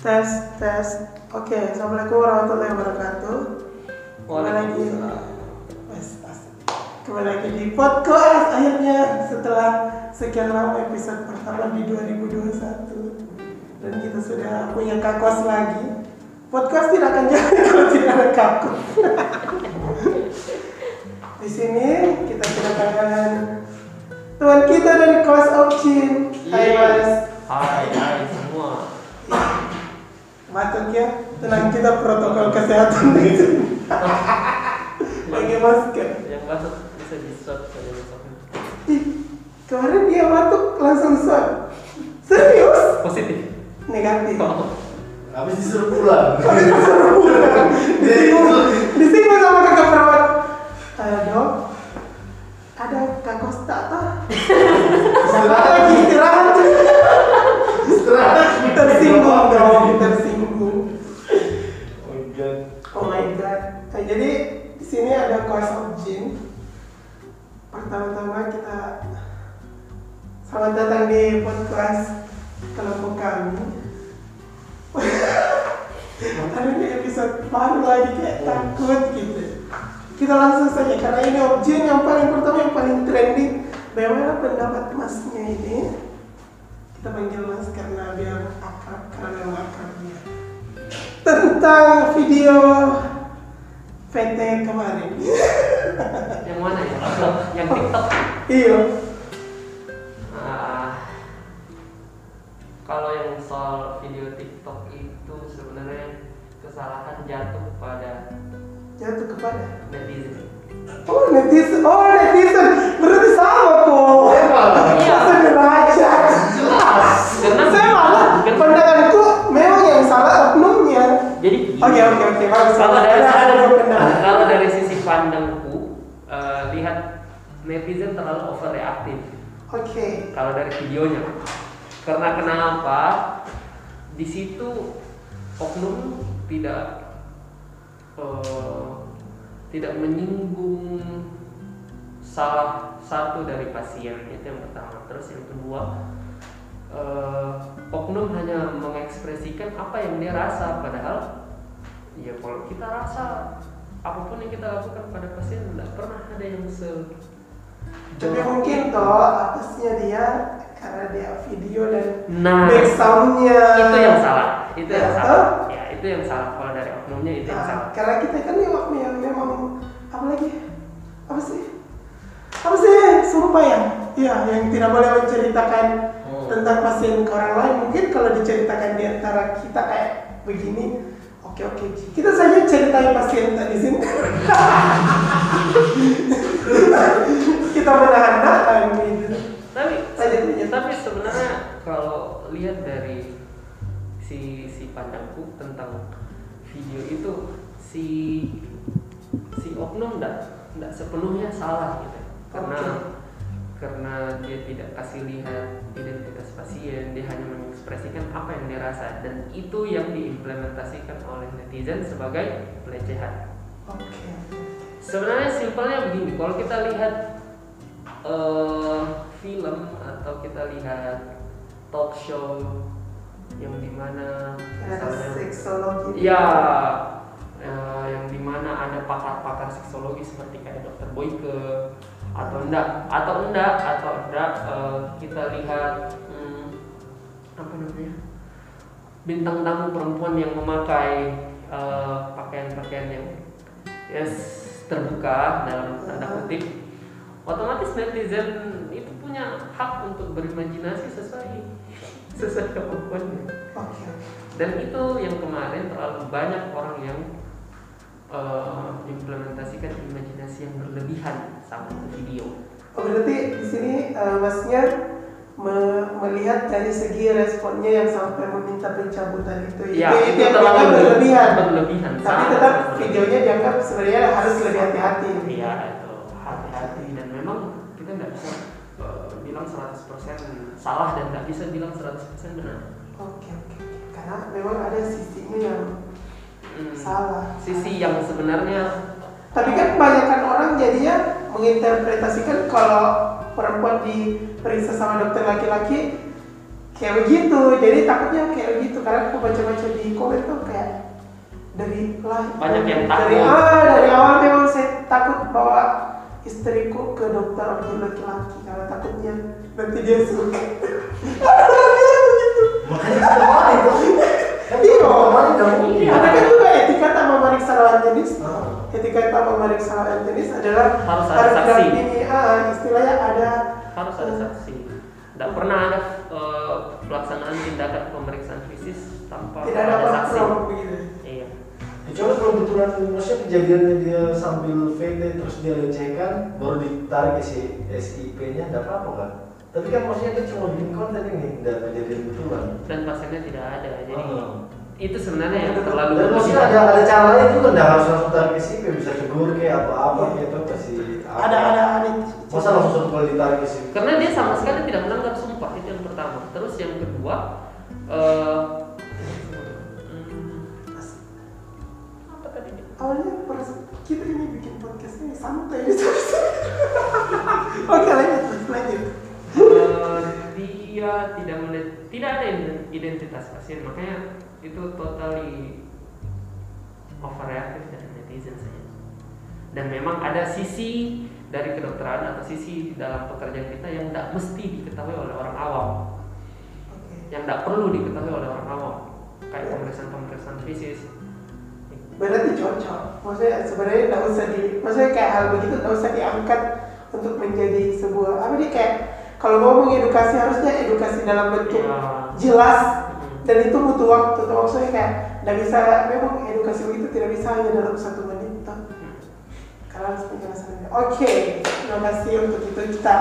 Tes, tes. Oke, Assalamualaikum warahmatullahi wabarakatuh. Kembali lagi. Kembali lagi di podcast akhirnya setelah sekian lama episode pertama di 2021 dan kita sudah punya kakos lagi. Podcast tidak akan jalan kalau tidak ada kakos. di sini kita kedatangan teman kita dari kelas Opchin. Hai Mas. Hai, hai semua. Batuk ya, tenang kita protokol kesehatan itu. Pakai masker. Yang masuk bisa di swab saja. Ih, kemarin dia batuk langsung swab. Serius? Positif. Negatif. Oh. Habis disuruh pulang. Disinggung, disinggung sama kakak perawat. Eh, dok, ada kak Kosta toh? Podcast kelompok kami. Aduh ini episode baru lagi kayak takut gitu. Kita langsung saja karena ini objek yang paling pertama yang paling trending. Bagaimana pendapat masnya ini? Kita panggil mas karena biar akrab karena memang akrab dia tentang video VT kemarin. Yang mana ya? Yang TikTok. iya. Netizen, oh netizen, berarti sama kok. Iya. Sederajat. Jelas. Karena Saya malah pandanganku memang yang salah oknumnya. Jadi. Oke oke oke. Kalau dari kalau dari sisi pandangku eh, lihat netizen terlalu overreaktif. Oke. kalau dari videonya karena kenapa di situ oknum tidak eh, tidak menyinggung salah satu dari pasien itu yang pertama. Terus yang kedua eh, oknum hanya mengekspresikan apa yang dia rasa padahal ya kalau kita rasa apa pun yang kita lakukan pada pasien tidak pernah ada yang se Tapi mungkin toh atasnya dia karena dia video dan Nah, backsoundnya. itu yang salah itu yang Ya, salah. toh? ya itu yang salah. Kalau dari oknumnya itu yang Nah, salah. karena kita kan memang, memang, apa lagi? Apa sih? Sumpah ya? Iya, yang tidak boleh menceritakan Oh. tentang pasien ke orang lain. Mungkin kalau diceritakan di antara kita kayak begini, oke oke. Kita saja ceritain pasien tadi sini. kita menahan-nahan gitu. tapi Lanjut, tapi sebenarnya kalau lihat dari si si pandangku tentang video itu si si oknum enggak enggak sepenuhnya salah gitu karena karena dia tidak kasih lihat identitas pasien dia hanya mengekspresikan apa yang dia rasa dan itu yang diimplementasikan oleh netizen sebagai pelecehan Oke. Sebenarnya simpelnya begini, kalau kita lihat eh, film atau kita lihat talk show yang di mana Ada seksologi. ya eh, yang di mana ada pakar-pakar seksologi seperti kayak dokter Boyke atau enggak. Atau enggak atau enggak eh, kita lihat hmm, apa namanya bintang tamu perempuan yang memakai eh, pakaian-pakaian yang yes, terbuka dalam tanda kutip. Otomatis netizen itu punya hak untuk berimajinasi sesuai sesuai kemampuannya. Dan itu yang kemarin terlalu banyak orang yang eh, implementasikan yang berlebihan sama video Oh, berarti di sini eh, masnya me- melihat dari segi responnya yang sampai meminta pencabutan itu. ya itu, itu yang terlalu dianggap berlebihan. berlebihan Tapi tetap berlebihan. videonya dianggap sebenarnya harus lebih hati-hati. Iya itu hati-hati dan memang kita nggak bisa eh, bilang 100% salah dan nggak bisa bilang 100% benar. Oke oke. Karena memang ada sisinya yang Hmm, salah. Sisi yang sebenarnya Tapi kan kebanyakan orang jadinya menginterpretasikan kalau perempuan diperiksa sama dokter laki-laki kayak begitu. Jadi takutnya kayak begitu. Karena aku baca-baca di komen tuh kayak dari lah Banyak yang dari takut. ah dari awal memang saya takut bawa istriku ke dokter laki-laki. Karena takutnya nanti dia suka begitu Makanya kita kemarin tuh. Kan Iya. kemarin kamu. Iya. ada kan juga etika tak memeriksa lawan jenis Ah. etika lawan jenis adalah Harus ada saksi. ini ah istilahnya ada harus ada saksi tidak pernah ada eh, pelaksanaan tindakan pemeriksaan fisik tanpa tidak ada saksi kontrol begitu iya Kecuali kalau kebetulan maksudnya kejadiannya dia sambil VT terus dia lecehkan baru ditarik si SIP-nya enggak apa-apa kan. Tapi kan maksudnya dia cuma bikin konten ini enggak kejadian betulan. dan pasiennya tidak ada jadi Ah. Itu sebenarnya yang terlalu Dan maksudnya ada ada cara lain juga enggak harus langsung tarik SIP bisa tegur kayak atau apa gitu kasih apa. ada ada ada Masa langsung kali ditarik SIP? karena dia sama sekali tidak melanggar sumpah itu yang pertama terus yang kedua eh hmm, apa tadi dia? awalnya kita ini bikin podcast ini santai gitu oke lanjut lanjut Eh, dia tidak melihat tidak ada ident- identitas pasien makanya itu totally overreactive dari netizen saja dan memang ada sisi dari kedokteran atau sisi dalam pekerjaan kita yang tidak mesti diketahui oleh orang awam. Yang tidak perlu diketahui oleh orang awam. Kayak pemeriksaan pemeriksaan fisik. Berarti cocok. Maksudnya sebenarnya nggak usah di maksudnya kayak hal begitu nggak usah diangkat untuk menjadi sebuah apa nih kayak kalau mau mengedukasi harusnya edukasi dalam bentuk Ya. jelas. Dan itu butuh waktu Tuh, maksudnya kayak nggak bisa memang edukasi begitu tidak bisa hanya dalam satu menit toh. karena harus penjelasannya oke terima kasih untuk itu kita